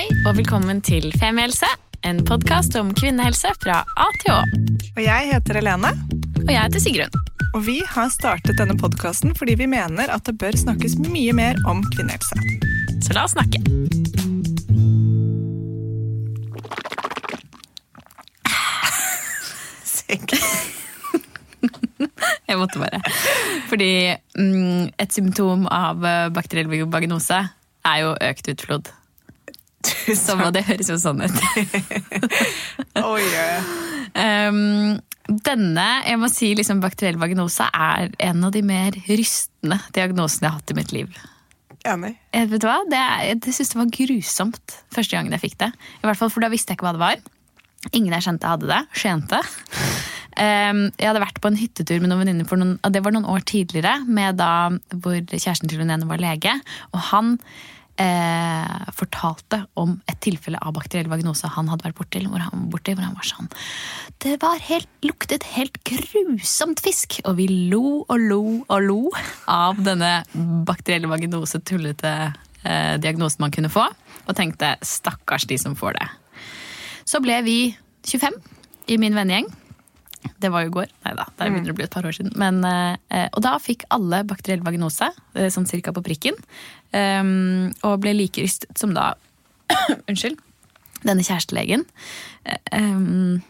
Hei og velkommen til Femihelse, en podkast om kvinnehelse fra A til Å. Og jeg heter Helene. Og jeg heter Sigrun. Og vi har startet denne podkasten fordi vi mener at det bør snakkes mye mer om kvinnehelse. Så la oss snakke. Jeg måtte bare. Fordi mm, et symptom av bakteriell vaginose er jo økt utflod. Som, det høres jo sånn ut. oh, yeah. Um, denne jeg må si liksom, bakteriell vaginose er en av de mer rystende diagnosene jeg har hatt i mitt liv. Enig. Jeg, vet du hva? Det, jeg synes det var grusomt første gangen jeg fikk det. I hvert fall, For da visste jeg ikke hva det var. Ingen jeg kjente hadde det. Skjente. Um, jeg hadde vært på en hyttetur med noen venninner det var noen år tidligere, med da, hvor kjæresten til hun ene var lege. Og han eh, fortalte om et tilfelle av bakteriell vaginose han hadde vært borti. Hvor han, hvor han var sånn Det var helt, luktet helt grusomt fisk! Og vi lo og lo og lo av denne bakterielle vaginose, tullete eh, diagnosen man kunne få. Og tenkte stakkars de som får det. Så ble vi 25 i min vennegjeng. Det var jo i går. Nei da, det begynner å bli et par år siden. Men, eh, og da fikk alle bakteriell vaginose, eh, sånn cirka på prikken. Um, og ble like rystet som da Unnskyld. Denne kjærestelegen. Eh, Um,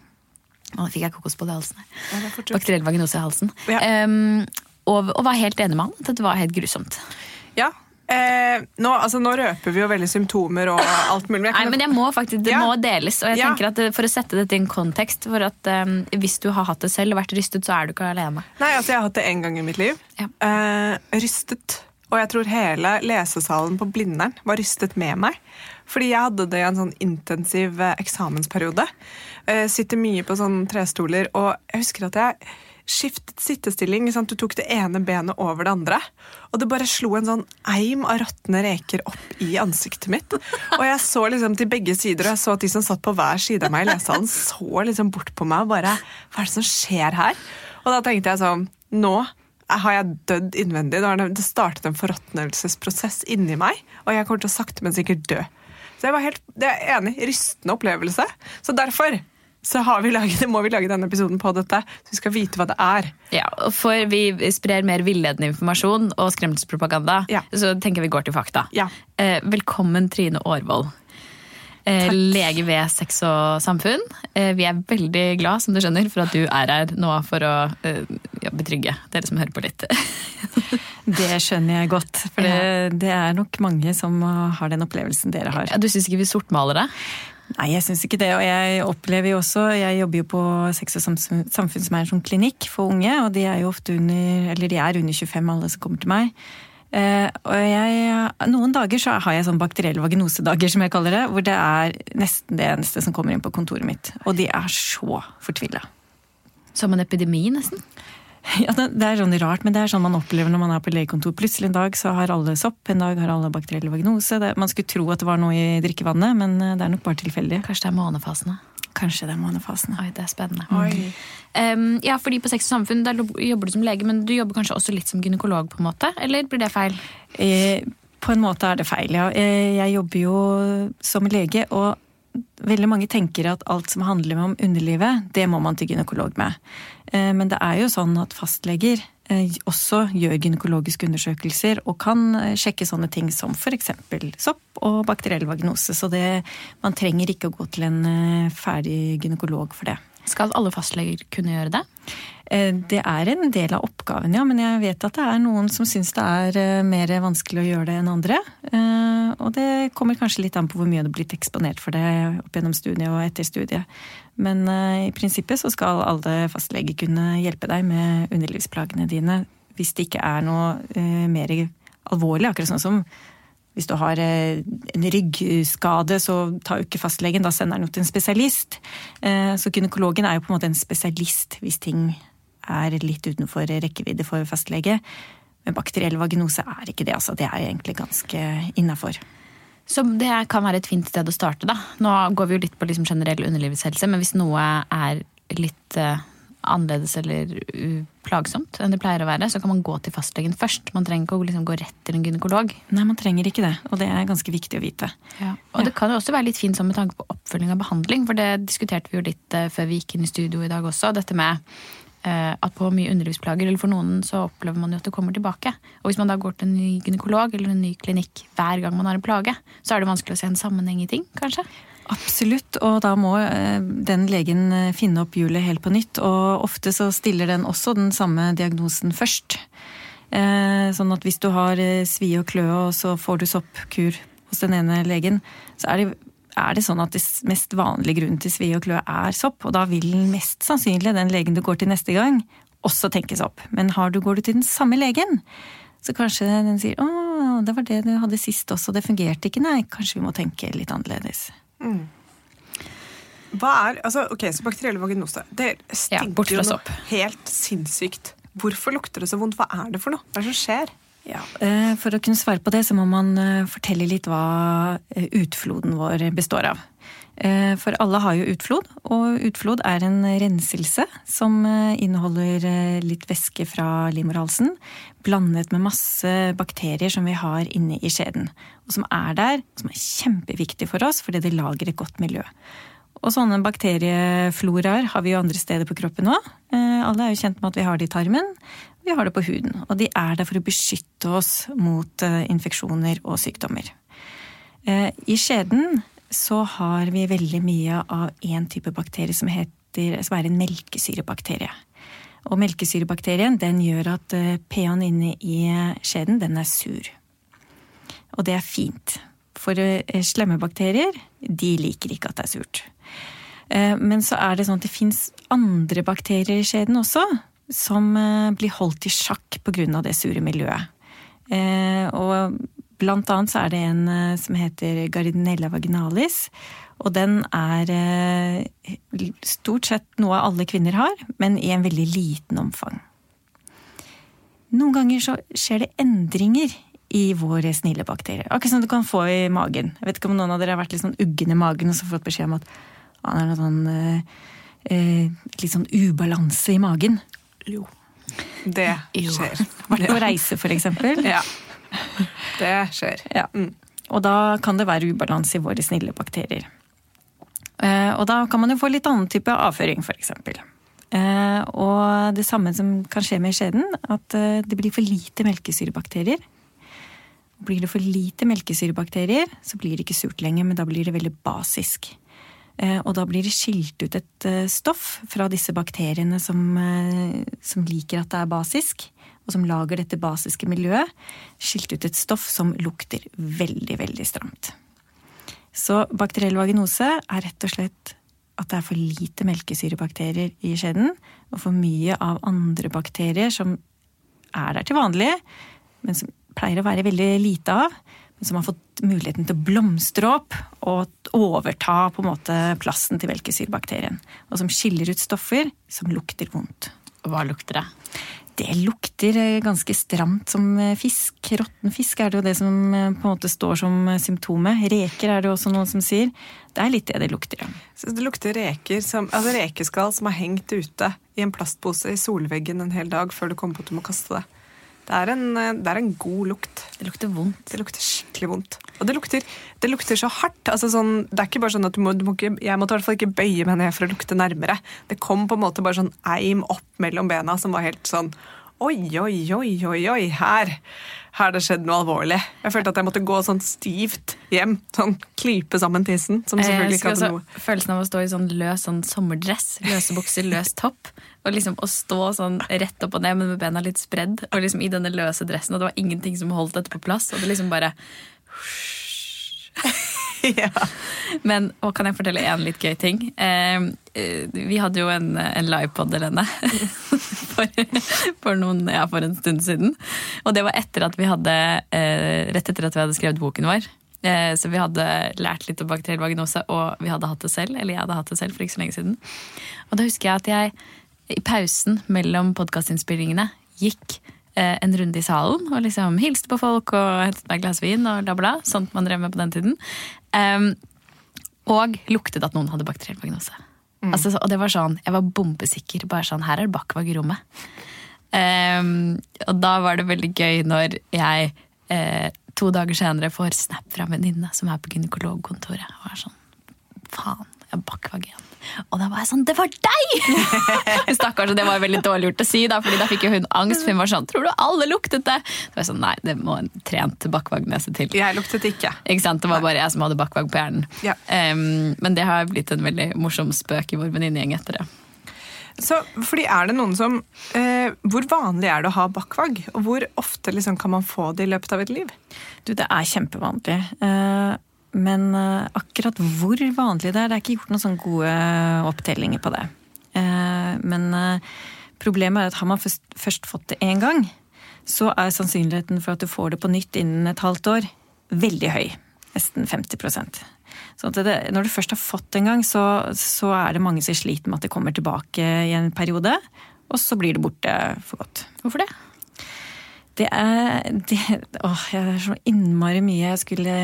nå fikk jeg halsen. her. Ja, det er fortsatt- Bakteriell vaginose i halsen. Ja. Um, og, og var helt enig med han. at det var helt grusomt. Ja. Eh, nå, altså, nå røper vi jo veldig symptomer og alt mulig. men Nei, men jeg må faktisk, Det Ja. må deles. og jeg Ja. tenker at For å sette dette i en kontekst for at um, Hvis du har hatt det selv og vært rystet, så er du ikke alene. Nei, altså, jeg har hatt det én gang i mitt liv. Ja. Eh, rystet. Og jeg tror hele lesesalen på Blindern var rystet med meg. Fordi jeg hadde det i en sånn intensiv eh, eksamensperiode. Eh, sitter mye på sånne trestoler, og jeg husker at jeg skiftet sittestilling. Sant? Du tok det ene benet over det andre. Og det bare slo en sånn eim av råtne reker opp i ansiktet mitt. Og jeg så liksom til begge sider, og jeg så at de som satt på hver side av meg i lesesalen, så liksom bort på meg og bare Hva er det som skjer her? Og da tenkte jeg sånn Nå har jeg dødd innvendig. Det startet en forråtnelsesprosess inni meg, og jeg kommer til å sakte, men sikkert dø. Så jeg var helt det er enig. Rystende opplevelse. Så derfor så har vi laget, må vi lage denne episoden på dette, så vi skal vite hva det er. Ja, For vi sprer mer villedende informasjon og skremselspropaganda, Ja. så tenker vi går til fakta. Ja. Eh, velkommen, Trine Aarvold. Eh, Takk. lege ved Sex og Samfunn. Eh, vi er veldig glad som du skjønner, for at du er her nå for å eh, ja, betrygge dere som hører på litt. Det skjønner jeg godt, for det, det er nok mange som har den opplevelsen dere har. Ja, du syns ikke vi sortmaler det? Nei, jeg syns ikke det. Og jeg opplever jo også Jeg jobber jo på Sex og samfunn, samfunn som klinikk for unge, og de er jo ofte under Eller de er under 25, alle som kommer til meg. Eh, og jeg, noen dager så har jeg sånn bakterielle vaginosedager, som jeg kaller det, hvor det er nesten det eneste som kommer inn på kontoret mitt. Og de er så fortvila. Som en epidemi, nesten? Ja, det, er sånn rart, men det er sånn man opplever når man er på legekontor. Plutselig en dag så har alle sopp, en dag har alle bakteriell vagnose. Det, man skulle tro at det var noe i drikkevannet, men eh, det er nok bare tilfeldig. Kanskje det er månefasene? Kanskje det er månefasene. Oi, det er spennende. Oi. Um, ja, fordi på Sex og Samfunn der jobber du som lege, men du jobber kanskje også litt som gynekolog? på en måte, Eller blir det feil? Eh, på en måte er det feil, ja. Eh, jeg jobber jo som lege, og veldig mange tenker at alt som handler om underlivet, det må man til gynekolog med. Eh, men det er jo sånn at fastleger eh, også gjør gynekologiske undersøkelser og kan eh, sjekke sånne ting som f.eks. sopp og bakteriell vagnose. Så det, man trenger ikke å gå til en ferdig gynekolog for det. Skal alle fastleger kunne gjøre det? Det er en del av oppgaven, ja, men jeg vet at det er noen som syns det er mer vanskelig å gjøre det enn andre. Eh, Og det kommer kanskje litt an på hvor mye du har blitt eksponert for det opp gjennom studiet og etter studiet. Men eh, i prinsippet så skal alle fastleger kunne hjelpe deg med underlivsplagene dine hvis det ikke er noe eh, mer alvorlig, akkurat sånn som hvis du har en ryggskade, så tar jo ikke fastlegen, da sender han jo til en spesialist. Så gynekologen er jo på en måte en spesialist hvis ting er litt utenfor rekkevidde for fastlege. Men bakteriell vaginose er ikke det, altså. Det er egentlig ganske innafor. Så det kan være et fint sted å starte, da. Nå går vi jo litt på liksom generell underlivshelse, men hvis noe er litt eh, annerledes eller plagsomt enn det pleier å være, så kan man gå til fastlegen først. Man trenger ikke å liksom gå rett til en gynekolog. Nei, man trenger ikke det, og det er ganske viktig å vite. Ja. Og det kan jo også være litt fint sånn med tanke på oppfølging av behandling, for det diskuterte vi jo litt uh, før vi gikk inn i studio i dag også. Dette med at på mye underlivsplager, eller for noen, så opplever man jo at det kommer tilbake. Og hvis man da går til en ny gynekolog eller en ny klinikk hver gang man har en plage, så er det vanskelig å se en sammenheng i ting, kanskje? Absolutt, og da må eh, den legen eh, finne opp hjulet helt på nytt. Og ofte så stiller den også den samme diagnosen først. Eh, sånn at hvis du har svie og klø, og så får du soppkur hos den ene legen, så er det, er det sånn at det mest vanlige grunnen til svie og klø er sopp. Og da vil mest sannsynlig den legen du går til neste gang, også tenke sopp. Men har du, går du til den samme legen, så kanskje den sier 'Å, det var det du hadde sist også, det fungerte ikke'. Nei, kanskje vi må tenke litt annerledes. Mm. Hva er, altså, ok, så Bakteriell vaginose det stinker ja, jo noe helt sinnssykt. Hvorfor lukter det så vondt? Hva er det for noe? Hva er det som skjer? Ja, eh, For å kunne svare på det, så må man eh, fortelle litt hva eh, utfloden vår består av. For alle har jo utflod, og utflod er en renselse som inneholder litt væske fra livmorhalsen, blandet med masse bakterier som vi har inne i skjeden. Og som er der, og som er kjempeviktig for oss fordi det lager et godt miljø. Og sånne bakteriefloraer har vi jo andre steder på kroppen òg. Alle er jo kjent med at vi har det i tarmen, vi har det på huden. Og de er der for å beskytte oss mot infeksjoner og sykdommer. I skjeden så har vi veldig mye av én type bakterie som, heter, som er en melkesyrebakterie. Og melkesyrebakterien den gjør at eh, pH-en inne i skjeden den er sur. Og det er fint. For eh, slemme bakterier de liker ikke at det er surt. Eh, men så er det sånn at det fins andre bakterier i skjeden også, som blir holdt i sjakk pga. det sure miljøet. Og Blant annet så er det en eh, som heter Gardinella vaginalis. Og den er eh, stort sett noe alle kvinner har, men i en veldig liten omfang. Noen ganger så skjer det endringer i våre snille bakterier. Akkurat som du kan få i magen. Jeg vet ikke om noen av dere har vært litt sånn uggen i magen og så fått beskjed om at han er noe sånn eh, litt sånn ubalanse i magen. Jo. Det skjer. Vært på reise, for eksempel. Ja. Det skjer. Ja. Mm. Og da kan det være ubalanse i våre snille bakterier. Eh, og da kan man jo få litt annen type avføring, f.eks. Eh, og det samme som kan skje med skjeden, at eh, det blir for lite melkesyrebakterier. Blir det for lite melkesyrebakterier, så blir det ikke surt lenger, men da blir det veldig basisk. Og da blir det skilt ut et stoff fra disse bakteriene som, som liker at det er basisk og som lager dette basiske miljøet, skilt ut et stoff som lukter veldig, veldig stramt. Så bakteriell vaginose er rett og slett at det er for lite melkesyrebakterier i skjeden, og for mye av andre bakterier som er der til vanlig, men som pleier å være veldig lite av, som har fått muligheten til å blomstre opp og overta på en måte plassen til melkesyrebakterien. Og som skiller ut stoffer som lukter vondt. Hva lukter det? Det lukter eh, ganske stramt som eh, fisk. Råtten fisk er det jo det som eh, på en måte står som symptomet. Reker er det også noen som sier. Det er litt det det lukter, ja. Så det lukter reker som, altså rekeskall som har hengt ute i en plastpose i solveggen en hel dag før du kommer på at du må kaste det. Det er, en, det er en god lukt. Det lukter vondt. Det lukter skikkelig vondt. Og det lukter, det lukter så hardt. Altså sånn, det er ikke bare sånn at du må, du må ikke, Jeg måtte i hvert fall ikke bøye meg ned for å lukte nærmere. Det kom på en måte bare sånn eim opp mellom bena som var helt sånn Oi, oi, oi, oi, oi, her har det skjedd noe alvorlig. Jeg følte at jeg måtte gå sånn stivt hjem. Sånn klype sammen tissen. Som selvfølgelig ikke hadde noe. Følelsen av å stå i sånn løs sånn sommerdress, løse bukser, løs topp. Og liksom å stå sånn rett opp og ned, men med bena litt spredd. Og liksom i denne løse dressen, og det var ingenting som holdt dette på plass. Og det liksom bare ja. Men og kan jeg fortelle én litt gøy ting? Eh, vi hadde jo en, en livepod, Helene, for, for, noen, ja, for en stund siden. Og det var etter at vi hadde, eh, rett etter at vi hadde skrevet boken vår. Eh, så vi hadde lært litt om bakteriell vaginose, og vi hadde hatt det selv. Eller jeg hadde hatt det selv for ikke så lenge siden. Og da husker jeg at jeg i pausen mellom podkastinnspillingene gikk Eh, en runde i salen og liksom hilste på folk og hentet meg et glass vin og bla, bla. Sånt man drev med på den tiden. Og luktet at noen hadde bakteriell vaginose. Altså, og det var sånn, Jeg var bombesikker. bare sånn, Her er det bakvag i rommet. Um, og da var det veldig gøy når jeg eh, to dager senere får snap fra en venninne som er på gynekologkontoret. Og er sånn Faen, jeg har Bakkvag igjen. Og da var jeg sånn Det var deg! Stakkars, det var veldig dårlig gjort å si, da, Fordi da fikk jo hun angst. For hun var sånn Tror du alle luktet det? Så var jeg sånn, Nei, det må en trent bakvagnese til. Jeg luktet ikke. Ikke sant? Det var bare jeg som hadde bakvag på hjernen. Ja. Um, men det har blitt en veldig morsom spøk i vår venninnegjeng etter det. Så, fordi er det noen som eh, Hvor vanlig er det å ha bakvag? Og hvor ofte liksom, kan man få det i løpet av et liv? Du, det er kjempevanlig. Eh, Men eh, akkurat hvor vanlig det er, det er ikke gjort noen sånne gode opptellinger på det. Eh, Men eh, problemet er at har man først, fått det én gang, så er sannsynligheten for at du får det på nytt innen et halvt år, veldig høy. Nesten 50 Så det, når du først har fått det en gang, så, så er det mange som sliter med at det kommer tilbake i en periode, og så blir det borte for godt. Hvorfor det? Det er det, åh, jeg er så innmari mye jeg skulle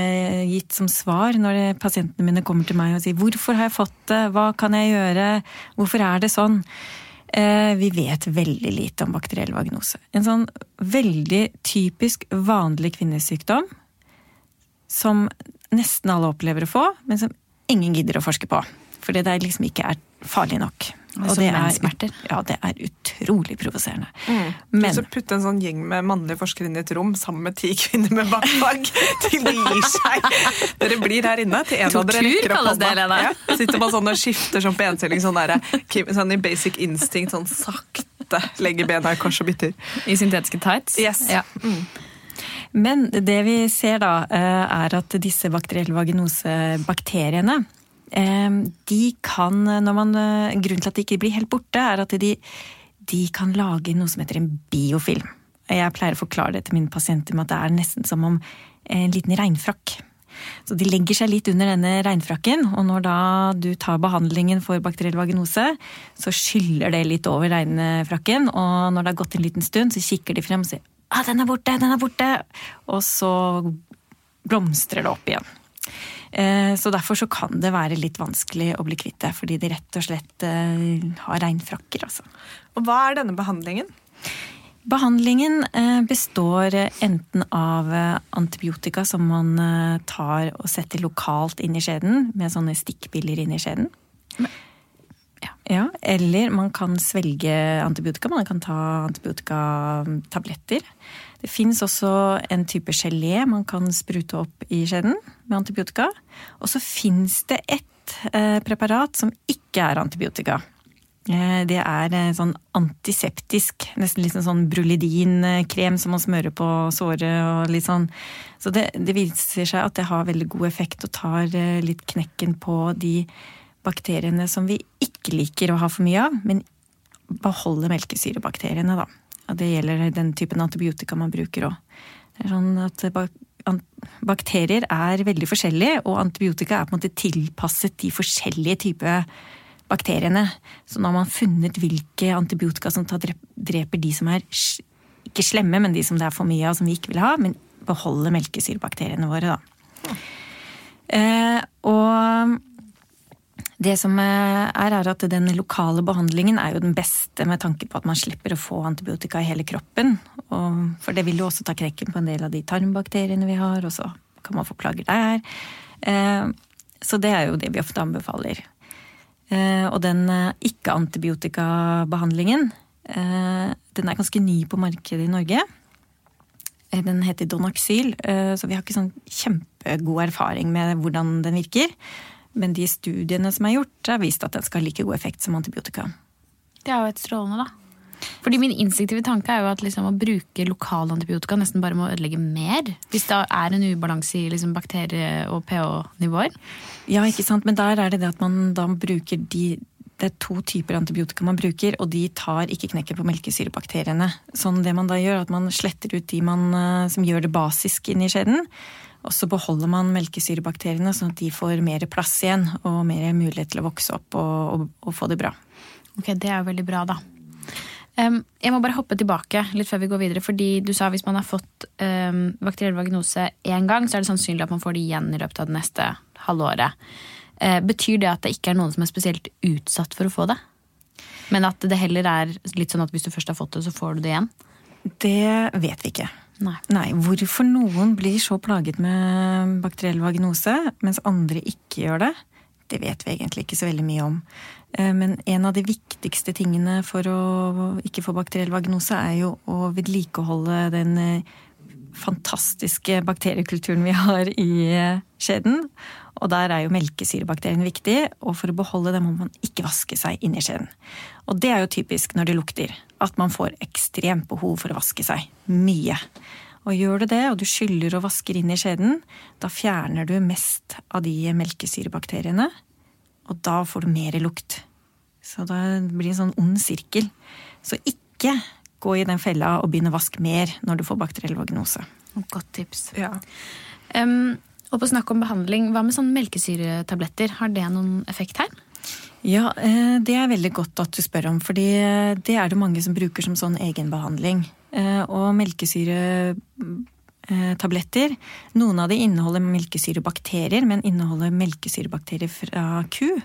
gitt som svar når pasientene mine kommer til meg og sier 'hvorfor har jeg fått det', hva kan jeg gjøre, hvorfor er det sånn? Eh, vi vet veldig lite om bakteriell vagnose. En sånn veldig typisk vanlig kvinnesykdom som nesten alle opplever å få, men som ingen gidder å forske på. Fordi det liksom ikke er farlig nok. Og det er, ja, det er utrolig provoserende. Mm. Men så putte en sånn gjeng med mannlige forskere inn i et rom sammen med ti kvinner med bakvag. De gir seg. Dere blir her inne til en av dere rekker opp hånda. Ja, sitter bare sånn og skifter sånn på enstilling, sånn, der, sånn i basic instinct, sånn sakte. Legger bena i kors og bytter. I syntetiske tights? Yes. Ja. Men det vi ser da, eh, er at disse bakterielle vaginosebakteriene de kan, man, eh, Grunnen til at de ikke blir helt borte, er at de, de kan lage noe som heter en biofilm. Jeg pleier å forklare det til mine pasienter med at det er nesten som om en liten regnfrakk. Så de legger seg litt under denne regnfrakken, og når da du tar behandlingen for bakteriell vaginose, så skyller det litt over regnfrakken, og når det har gått en liten stund, så kikker de frem og sier ah, den er borte, den er borte, og så blomstrer det opp igjen. Eh, Så derfor så kan det være litt vanskelig å bli kvitt det, fordi de rett og slett eh, har regnfrakker, altså. Og hva er denne behandlingen? Behandlingen eh, består enten av antibiotika som man tar og setter lokalt inn i skjeden, med sånne stikkbiller inn i skjeden. Ja, eller man kan svelge antibiotika. Man kan ta antibiotikatabletter. Det fins også en type gelé man kan sprute opp i skjeden med antibiotika. Og så fins det ett eh, preparat som ikke er antibiotika. Eh, Det er eh, sånn antiseptisk, nesten litt sånn brulidin-krem som man smører på såret og litt sånn. Så det, det viser seg at det har veldig god effekt og tar litt knekken på de bakteriene som vi ikke liker å ha for mye av, men beholder melkesyrebakteriene, da. Og det gjelder den typen antibiotika man bruker òg. Det er sånn at bak- bakterier er veldig forskjellige, og antibiotika er på en måte tilpasset de forskjellige typer bakteriene. Så nå har man funnet hvilke antibiotika som tar dreper de som er ikke slemme, men de som det er for mye av, som vi ikke vil ha, men beholder melkesyrebakteriene våre, da. Eh, og det som er, er at den lokale behandlingen er jo den beste med tanke på at man slipper å få antibiotika i hele kroppen. Og, for det vil jo også ta krekken på en del av de tarmbakteriene vi har, og så kan man få plager der. Eh, så det er jo det vi ofte anbefaler. Eh, og den eh, ikke-antibiotika-behandlingen, eh, den er ganske ny på markedet i Norge. Eh, Den heter Donaxyl, eh, så vi har ikke sånn kjempegod erfaring med hvordan den virker. Men de studiene som er gjort, har vist at den skal ha like god effekt som antibiotika. Det er jo et strålende, da. Fordi Min instinktive tanke er jo at liksom å bruke lokal antibiotika nesten bare må ødelegge mer. Hvis det er en ubalanse i liksom bakterie- og pH-nivåer. Ja, ikke sant? Men der er det det at man da bruker de det er to typer antibiotika man bruker, og de tar ikke knekken på melkesyrebakteriene. Sånn det man da gjør, at man sletter ut de man, eh, som gjør det basisk inn i skjeden. Og så beholder man melkesyrebakteriene, sånn at de får mer plass igjen og mer mulighet til å vokse opp og, og, og få det bra. Ok, Det er jo veldig bra, da. Um, jeg må bare hoppe tilbake litt før vi går videre. fordi Du sa hvis man har fått um, bakteriell vaginose én gang, så er det sannsynlig at man får det igjen i løpet av det neste halvåret. Eh, betyr det at det ikke er noen som er spesielt utsatt for å få det? Men at det heller er litt sånn at hvis du først har fått det, så får du det igjen? Det vet vi ikke. Nei. Nei, Hvorfor noen blir så plaget med bakteriell vaginose, mens andre ikke gjør det, det vet vi egentlig ikke så veldig mye om. Eh, Men en av de viktigste tingene for å ikke få bakteriell vagnose, er jo å vedlikeholde den eh, fantastiske bakteriekulturen vi har i eh, skjeden. Og der er jo melkesyrebakterien viktig, og for å beholde det må man ikke vaske seg inn i skjeden. Og det er jo typisk når det lukter, at man får ekstremt behov for å vaske seg. Mye. Og gjør du det, og du skyller og vasker inn i skjeden, da fjerner du mest av de melkesyrebakteriene, og da får du mer lukt. Så da blir det en sånn ond sirkel. Så ikke gå i den fella og begynne å vaske mer når du får bakteriell vagnose. Godt tips. Ja. Um, og på snakk om behandling, hva med sånn melkesyretabletter? Har det noen effekt her? Ja, eh, det er veldig godt at du spør om, fordi eh, det er det mange som bruker som sånn egenbehandling. Eh, Og melkesyretabletter, noen av de inneholder melkesyrebakterier, men inneholder melkesyrebakterier fra ku.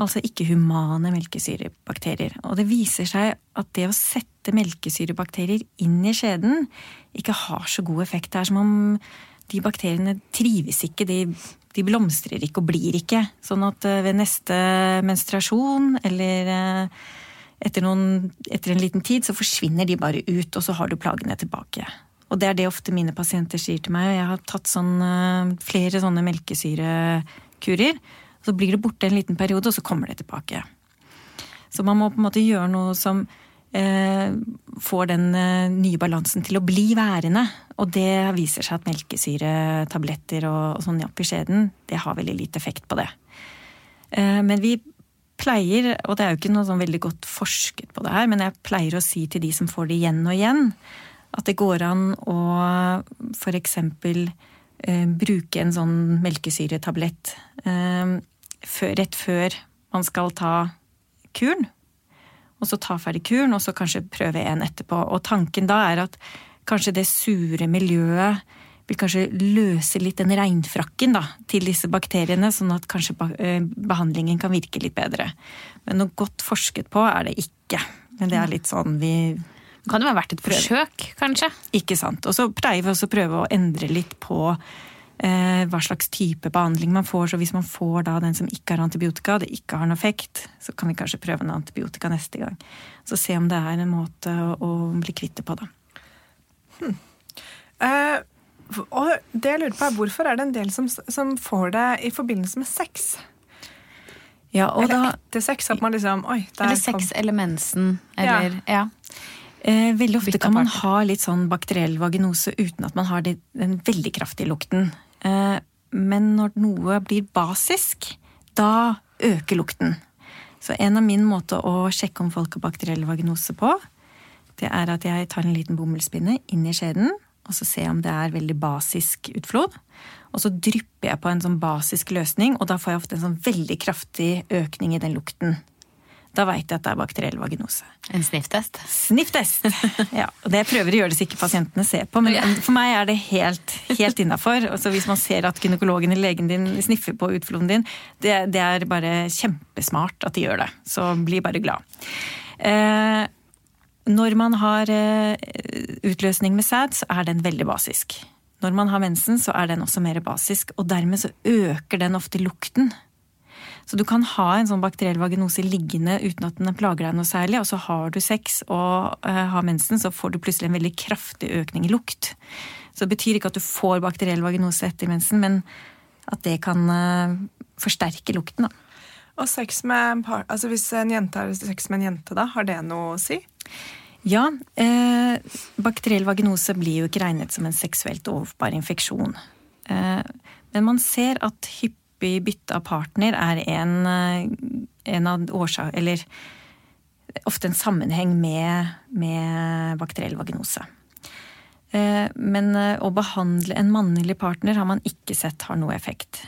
Altså ikke humane melkesyrebakterier. Og det viser seg at det å sette melkesyrebakterier inn i skjeden ikke har så god effekt. Det er som om de bakteriene trives ikke, de, de blomstrer ikke og blir ikke. Sånn at eh, ved neste menstruasjon eller eh, etter, noen, etter en liten tid så forsvinner de bare ut, og så har du plagene tilbake. Og det er det ofte mine pasienter sier til meg. Jeg har tatt sånn, eh, flere sånne melkesyrekurer. Så blir det borte en liten periode, og så kommer det tilbake. Så man må på en måte gjøre noe som eh, får den eh, nye balansen til å bli værende. Og det viser seg at melkesyretabletter og, og sånn oppi skjeden, det har veldig lite effekt på det. Eh, men vi pleier, og det er jo ikke noe sånn veldig godt forsket på det her, men jeg pleier å si til de som får det igjen og igjen, at det går an å eksempel eh, bruke en sånn melkesyretablett eh, rett før man skal ta kuren. Og så ta ferdig kuren, og så kanskje prøve en etterpå. Og tanken da er at kanskje det sure miljøet vil kanskje løse litt den regnfrakken da, til disse bakteriene, sånn at kanskje eh, behandlingen kan virke litt bedre. Men noe godt forsket på er det ikke. Men det er litt sånn vi Kan det være verdt et forsøk, kanskje? Ikke sant. Og så pleier vi også å prøve å endre litt på hva slags type behandling man får. Så hvis man får da den som ikke har antibiotika, det ikke har noen effekt, så kan vi kanskje prøve en antibiotika neste gang. Så se om det er en måte å, bli kvitt det på, da. Eh, og det jeg lurer på er Hvorfor er det en del som, som får det i forbindelse med sex? Ja, og Eller da, etter sex? At man liksom Oi, Eller sex kom eller mensen. Eller, ja. eh, veldig ofte kan man ha litt sånn bakteriell vaginose uten at man har den veldig kraftige lukten. Eh, men når noe blir basisk, da øker lukten. Så en av min måte å sjekke om folk har bakteriell vaginose på, det er at jeg tar en liten bomullspinne inn i skjeden, og så ser jeg om det er veldig basisk utflod. Og så drypper jeg på en sånn basisk løsning, og da får jeg ofte en sånn veldig kraftig økning i den lukten. Da veit jeg at det er bakteriell vaginose. En snifftest. Snifftest! Ja, og det prøver å gjøre det så ikke pasientene ser på, men for meg er det helt, helt innafor. Hvis man ser at gynekologen eller legen din sniffer på utfloden din, det, det er bare kjempesmart at de gjør det. Så bli bare glad. Eh, når man har eh, utløsning med sæd, så er den veldig basisk. Når man har mensen, så er den også mer basisk, og dermed så øker den ofte lukten. Så du kan ha en sånn bakteriell vaginose liggende uten at den plager deg noe særlig, og så har du sex og eh, har mensen, så får du plutselig en veldig kraftig økning i lukt. Så det betyr ikke at du får bakteriell vaginose etter mensen, men at det kan eh, forsterke lukten. Da. Og sex med par, altså Hvis en jente har sex med en jente, da, har det noe å si? Ja, eh, bakteriell vaginose blir jo ikke regnet som en seksuelt overbar infeksjon. Eh, men man ser at hyppig bytte av partner er en, eh, en av årsak... Eller ofte en sammenheng med, med bakteriell vaginose. Eh, men eh, å behandle en mannlig partner har man ikke sett har noe effekt.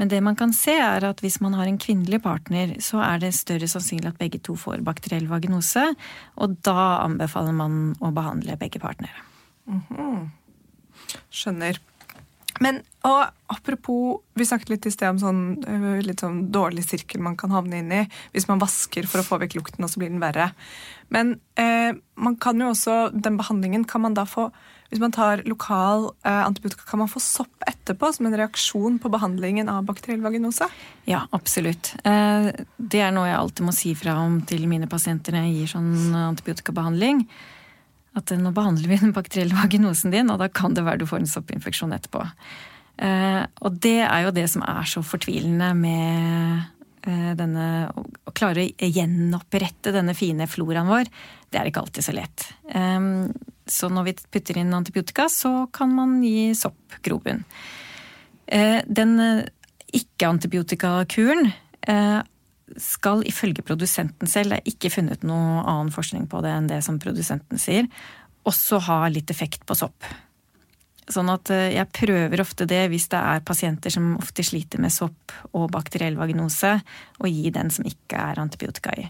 Men det man kan se er at hvis man har en kvinnelig partner, så er det større sannsynlig at begge to får bakteriell vaginose, og da anbefaler man å behandle begge partnere. Skjønner. Men og apropos, vi snakket litt i sted om sånn, øh, litt sånn dårlig sirkel man kan havne inn i hvis man vasker for å få vekk lukten, og så blir den verre. Men eh, man kan jo også, den behandlingen kan man da få Hvis man tar lokal eh, antibiotika, kan man få sopp etterpå som en reaksjon på behandlingen av bakteriell vaginose? Ja, absolutt. Eh, det er noe jeg alltid må si fra om til mine pasienter når jeg gir sånn antibiotikabehandling. At nå behandler vi den bakterielle vaginosen din, og da kan det være du får en soppinfeksjon etterpå. Eh, og det er jo det som er så fortvilende med eh, denne Å klare å gjenopprette denne fine floraen vår, det er ikke alltid så lett. Så når vi putter inn antibiotika, så kan man gi sopp grobunn. Den ikke-antibiotika-kuren skal ifølge produsenten selv, det er ikke funnet noe annen forskning på det enn det som produsenten sier, også ha litt effekt på sopp. Sånn at jeg prøver ofte det hvis det er pasienter som ofte sliter med sopp og bakteriell vaginose, å gi den som ikke er antibiotika i.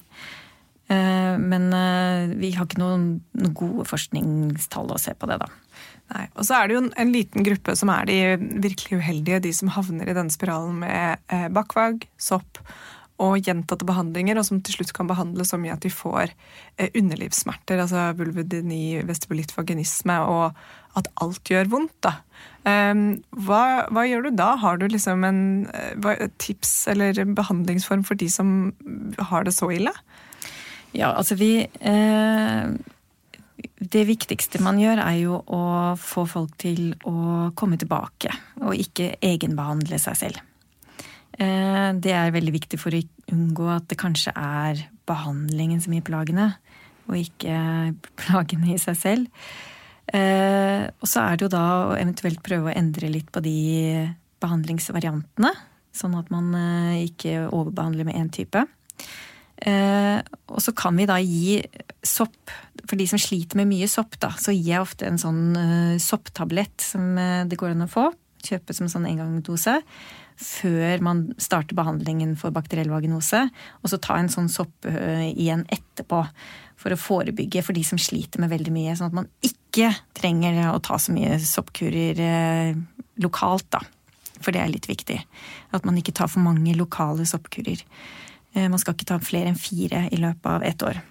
Men vi har ikke noen, noen gode forskningstall å se på det, da. Nei, Og så er det jo en liten gruppe som er de virkelig uheldige, de som havner i denne spiralen med bakvag, sopp og gjentatte behandlinger, og som til slutt kan behandle så mye at de får underlivssmerter, altså vulvodyni, vestibulitt, vaginisme, og at alt gjør vondt. da. Hva, hva, gjør du da? Har du liksom en tips eller behandlingsform for de som har det så ille? Ja, altså vi eh, Det viktigste man gjør, er jo å få folk til å komme tilbake, og ikke egenbehandle seg selv. Det er veldig viktig for å unngå at det kanskje er behandlingen som gir plagene, og ikke plagene i seg selv. Og så er det jo da å eventuelt prøve å endre litt på de behandlingsvariantene, sånn at man ikke overbehandler med én type. Og så kan vi da gi sopp For de som sliter med mye sopp, da, så gir jeg ofte en sånn sopptablett som det går an å få. Kjøpe som sånn engangdose før man starter behandlingen for bakteriell vaginose. Og så ta en sånn sopp igjen etterpå for å forebygge for de som sliter med veldig mye. Sånn at man ikke trenger å ta så mye soppkurer lokalt, da. For det er litt viktig. At man ikke tar for mange lokale soppkurer. Man skal ikke ta flere enn fire i løpet av ett år.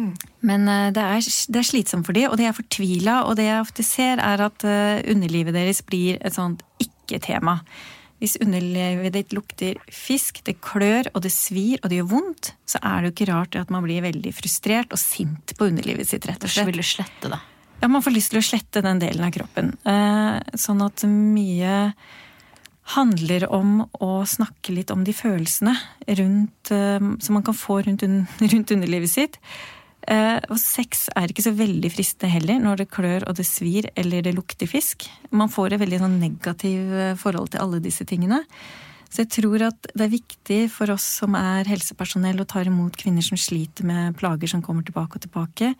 Mm. Men det er, det er, slitsomt for dem, og de er fortvila. Og det jeg ofte ser, er at underlivet deres blir et sånt ikke-tema. Hvis underlivet ditt lukter fisk, det klør og det svir og det gjør vondt, så er det jo ikke rart at man blir veldig frustrert og sint på underlivet sitt, rett og slett. Vil du slette det? Ja, man får lyst til å slette den delen av kroppen. Sånn at mye handler om å snakke litt om de følelsene rundt, som man kan få rundt, rundt underlivet sitt. Og sex er ikke så veldig fristende heller når det klør og det svir eller det lukter fisk. Man får et veldig sånn negativ forhold til alle disse tingene. Så jeg tror at det er viktig for oss som er helsepersonell og tar imot kvinner som sliter med plager som kommer tilbake og tilbake,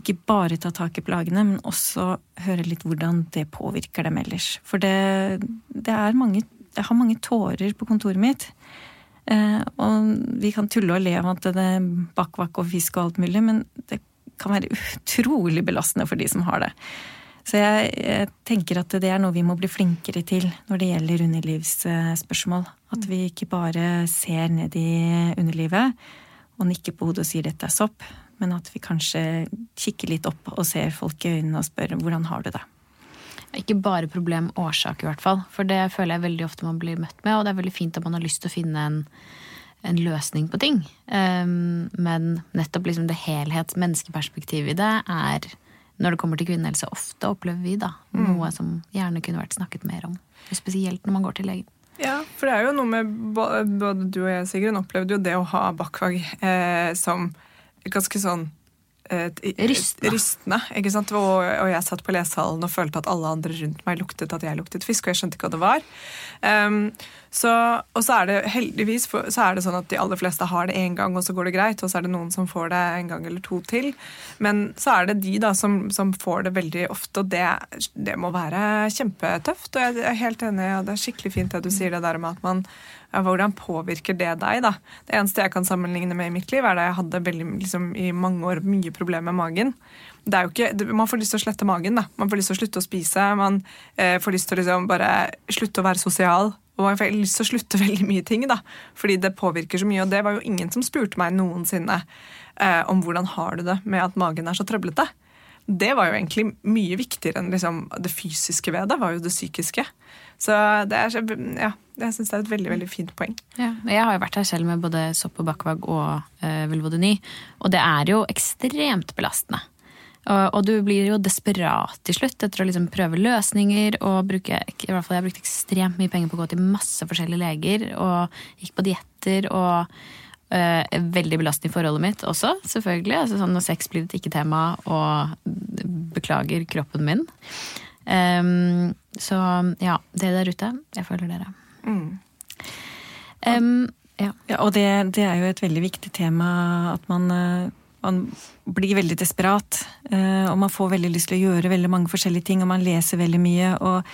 ikke bare ta tak i plagene, men også høre litt hvordan det påvirker dem ellers. For det, det er mange Jeg har mange tårer på kontoret mitt. Eh, og vi kan tulle og le av at det er bakvakk og fisk og alt mulig, men det kan være utrolig belastende for de som har det. Så jeg, jeg, tenker at det er noe vi må bli flinkere til når det gjelder underlivsspørsmål. At vi ikke bare ser ned i underlivet og nikker på hodet og sier dette er sopp, men at vi kanskje kikker litt opp og ser folk i øynene og spør hvordan har du det. Ikke bare problem årsak, i hvert fall. For det føler jeg veldig ofte man blir møtt med. Og det er veldig fint at man har lyst til å finne en, en løsning på ting. Um, men nettopp liksom det helhets menneskeperspektivet i det er når det kommer til kvinnehelse, ofte opplever vi da mm. noe som gjerne kunne vært snakket mer om. Spesielt når man går til legen. Ja, for det er jo noe med både du og jeg, Sigrun, opplevde jo det å ha bakvag eh, som ganske sånn Rystende. rystende ikke sant? Og, og, jeg satt på lesehallen og følte at alle andre rundt meg luktet at jeg luktet fisk, og jeg skjønte ikke hva det var. Um, så, og så er det heldigvis så er det sånn at de aller fleste har det én gang, og så går det greit. Og så er det noen som får det en gang eller to til. Men så er det de da som, som får det veldig ofte, og det, det, må være kjempetøft. Og jeg er helt enig, og det er skikkelig fint det du sier det der med at man hvordan påvirker det deg? da? Det eneste jeg kan sammenligne med i mitt liv, er da jeg hadde veldig, liksom, i mange år mye problemer med magen. ikke, Man får lyst til å slette magen. da. Man får lyst til å slutte å spise. Man eh, får lyst til å liksom bare slutte å være sosial. Og man får lyst til å slutte veldig mye ting, da. Fordi det påvirker så mye. Og det var jo ingen som spurte meg noensinne eh, om hvordan har du det med at magen er så trøblete. Det var jo egentlig mye viktigere enn liksom, det fysiske ved det, var jo det psykiske. Så det er, ja, jeg syns det er et veldig veldig fint poeng. Ja, jeg har jo vært her selv med både sopp og bakvag og uh, vulvodyni, og det er jo ekstremt belastende. Og, og du blir jo desperat til slutt etter å liksom prøve løsninger og bruke i hvert fall Jeg brukte ekstremt mye penger på å gå til masse forskjellige leger og gikk på dietter og eh, veldig belastende i forholdet mitt også, selvfølgelig. Altså sånn Når sex blir et ikke-tema og beklager kroppen min. Um, så ja, det der ute, jeg føler dere. Mm. Um, ja. Ja, og det, det er jo et veldig viktig tema at man, eh, man blir veldig desperat. eh, Og man får veldig lyst til å gjøre veldig mange forskjellige ting, og man leser veldig mye. og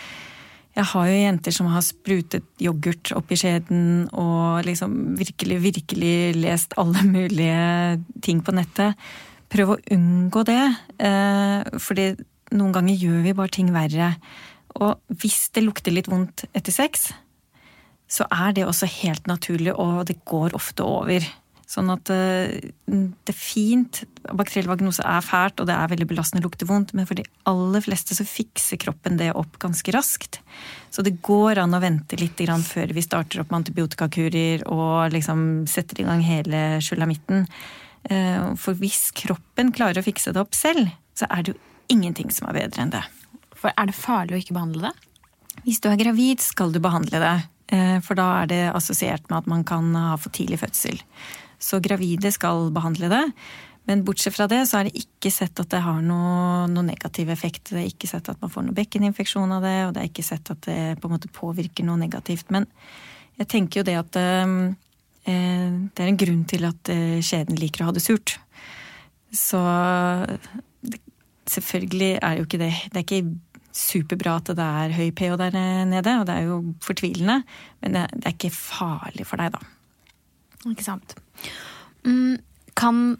jeg har jo jenter som har sprutet yoghurt oppi skjeden og liksom virkelig, virkelig lest alle mulige ting på nettet. Prøv å unngå det, eh, fordi noen ganger gjør vi bare ting verre. Og hvis det lukter litt vondt etter sex, så er det også helt naturlig, og det går ofte over. Sånn at eh, det er fint. Bakteriell vagnose er fælt, og det er veldig belastende, lukter vondt, men for de aller fleste så fikser kroppen det opp ganske raskt. Så det går an å vente litt grann før vi starter opp med antibiotikakurer og liksom setter i gang hele sjulamitten. Eh, For hvis kroppen klarer å fikse det opp selv, så er det jo ingenting som er bedre enn det. For er det farlig å ikke behandle det? Hvis du er gravid, skal du behandle det. eh, For da er det assosiert med at man kan ha for tidlig fødsel. Så gravide skal behandle det. Men bortsett fra det, så er det ikke sett at det har noe, noe negativ effekt. Det er ikke sett at man får noe bekkeninfeksjon av det, og det er ikke sett at det på en måte påvirker noe negativt. Men jeg tenker jo det at eh, eh, det er en grunn til at eh, skjeden liker å ha det surt. Så selvfølgelig er jo ikke det Det er ikke superbra at det er høy pH der nede, og det er jo fortvilende, men det, det er ikke farlig for deg, da. Ikke sant. Mm, kan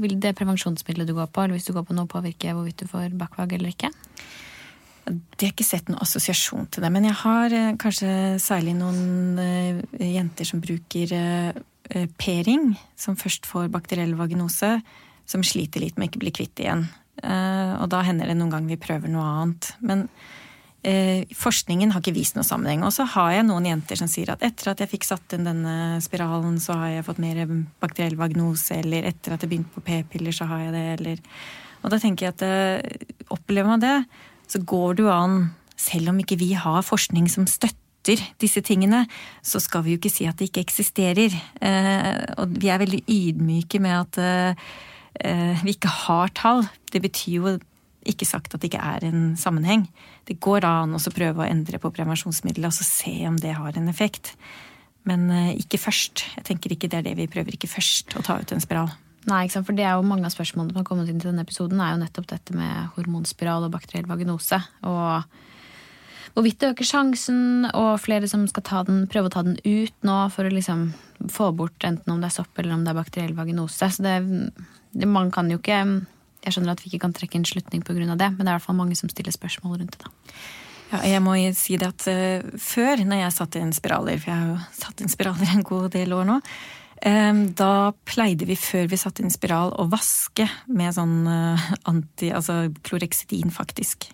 vil det prevensjonsmiddelet du går på, eller hvis du går på noe, påvirke hvorvidt du får bakvag eller ikke? Det har ikke sett noen assosiasjon til det, men jeg har eh, kanskje særlig noen eh, jenter som bruker eh, P-ring, som først får bakteriell vaginose, som sliter litt med å ikke bli kvitt igjen. Og da hender det noen ganger vi prøver noe annet. Men eh, forskningen har ikke vist noe sammenheng. Og så har jeg noen jenter som sier at etter at jeg fikk satt inn denne spiralen, så har jeg fått mer bakteriell vagnose, eller etter at jeg begynte på p-piller, så har jeg det, eller Og da tenker jeg at eh, opplever man det, så går det jo an, selv om ikke vi har forskning som støtter disse tingene, så skal vi jo ikke si at det ikke eksisterer. Eh, og vi er veldig ydmyke med at eh, eh, vi ikke har tall. Det betyr jo ikke sagt at det ikke er en sammenheng. Det går an å prøve å endre på prevensjonsmiddelet og så se om det har en effekt. Men eh, ikke først. Jeg tenker ikke det er det vi prøver. Ikke først å ta ut en spiral. Nei, ikke sant? for det er jo mange av spørsmålene som har kommet inn til denne episoden, er jo nettopp dette med hormonspiral og bakteriell vaginose. Og hvorvidt det øker sjansen, og flere som skal ta den, prøve å ta den ut nå for å liksom få bort enten om det er sopp eller om det er bakteriell vaginose. Så det, man kan jo ikke Jeg skjønner at vi ikke kan trekke en slutning pga. det, men det er i hvert fall mange som stiller spørsmål rundt det. da. Ja, jeg må si det at uh, før, når jeg satte inn spiraler, for jeg har jo satt inn spiraler en god del år nå, um, da pleide vi før vi satte inn spiral å vaske med sånn uh, anti... Altså kloreksidin, faktisk.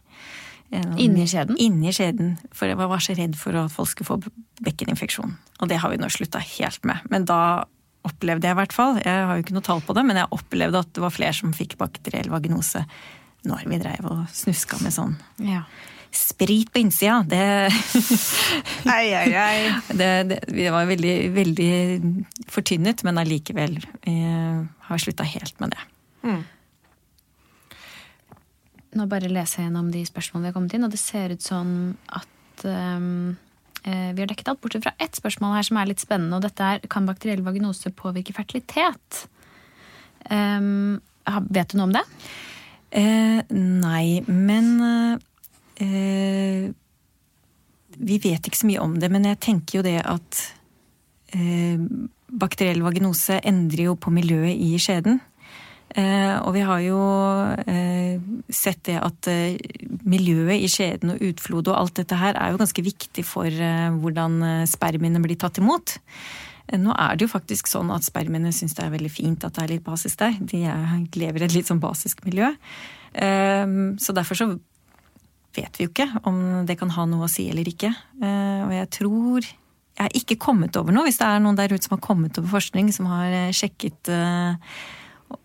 Inni skjeden? Inni skjeden. For jeg var så redd for at folk skulle få bekkeninfeksjon. Og det har vi nå slutta helt med. Men da opplevde jeg i hvert fall, jeg har jo ikke noe tall på det, men jeg opplevde at det var flere som fikk bakteriell vaginose når vi dreiv og snuska med sånn Ja. sprit på innsida. Det, Ei, ei, ei. det, det Vi var veldig, veldig fortynnet, men allikevel eh, har slutta helt med det. Mm. Nå bare leser jeg gjennom de spørsmålene vi har kommet inn, og det ser ut som at ehm, eh, vi har dekket alt, bortsett fra ett spørsmål her som er litt spennende, og dette er kan bakteriell vaginose påvirke fertilitet? Um, vet du noe om det? Eh, nei, men eh, Vi vet ikke så mye om det, men jeg tenker jo det at eh, bakteriell vaginose endrer jo på miljøet i skjeden. Eh, og vi har jo eh, sett det at eh, miljøet i skjeden og utflod og alt dette her er jo ganske viktig for hvordan spermiene blir tatt imot. Nå er det jo faktisk sånn at spermiene syns det er veldig fint at det er litt basis der. De er, lever i et litt sånn basisk miljø. Så derfor så vet vi jo ikke om det kan ha noe å si eller ikke. Og jeg tror Jeg har ikke kommet over noe, hvis det er noen der ute som har kommet over forskning, som har sjekket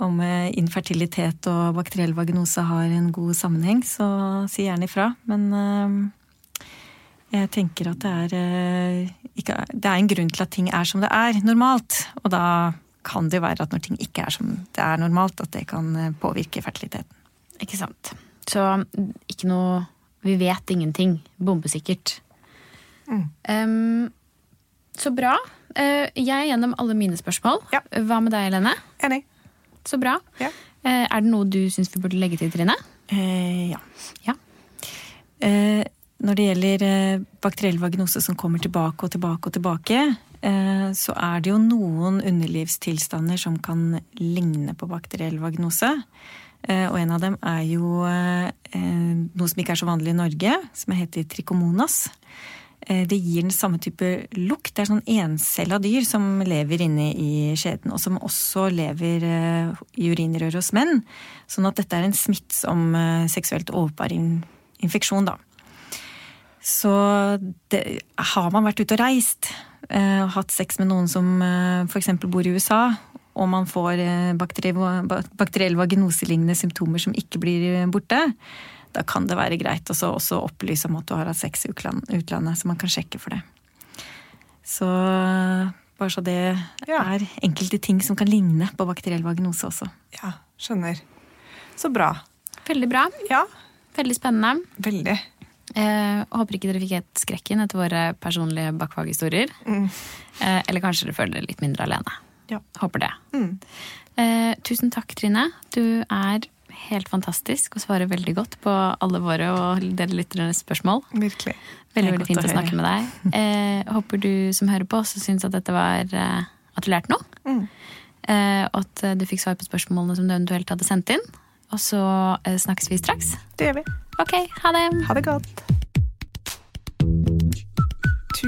om eh, infertilitet og bakteriell vaginose har en god sammenheng, så si gjerne ifra. Men eh, jeg tenker at det er, eh, ikke, det er en grunn til at ting er som det er normalt. Og da kan det jo være at når ting ikke er som det er normalt, at det kan påvirke fertiliteten. Ikke sant. Så ikke noe Vi vet ingenting. Bombesikkert. Mm. Um, så bra. Eh, jeg er gjennom alle mine spørsmål. Ja. Hva med deg, Helene? Enig. Så bra. Ja. Eh, er det noe du syns vi burde legge til, Trine? Eh, ja. Ja. Eh, når det gjelder eh, bakteriell vaginose som kommer tilbake og tilbake og tilbake, eh, så er det jo noen underlivstilstander som kan ligne på bakteriell vaginose. Eh, og en av dem er jo noe som ikke er så vanlig i Norge, som heter trikomonas. Eh, Det gir den samme type lukt. Det er sånn encella dyr som lever inne i skjeden, og som også lever eh, i urinrøret hos menn. Sånn at dette er en smittsom eh, seksuelt overbar infeksjon, da. Så det, har man vært ute og reist og hatt sex med noen som f.eks. bor i USA, og man får bakteriell, vaginoselignende symptomer som ikke blir borte, da kan det være greit å også opplyse om at du har hatt sex i utlandet, så man kan sjekke for det. Så bare så det Ja. er enkelte ting som kan ligne på bakteriell vagnose også. Ja, skjønner. Så bra. Veldig bra. Ja, Veldig spennende. veldig. Eh, håper ikke dere fikk helt skrekken etter våre personlige bakfaghistorier. Mm. Eh, eller kanskje dere føler dere litt mindre alene. Ja. Håper det. Mm. Eh, tusen takk, Trine. Du er helt fantastisk og svarer veldig godt på alle våre og dere lytternes spørsmål. Virkelig. Veldig veldig fint å å snakke med deg. Eh, håper du som hører på også syns at dette var eh, At du lærte noe. Mm. Eh, og at du fikk svar på spørsmålene som du eventuelt hadde sendt inn. Og så eh, snakkes vi straks. Det gjør vi. Ok, ha det! Ha det godt.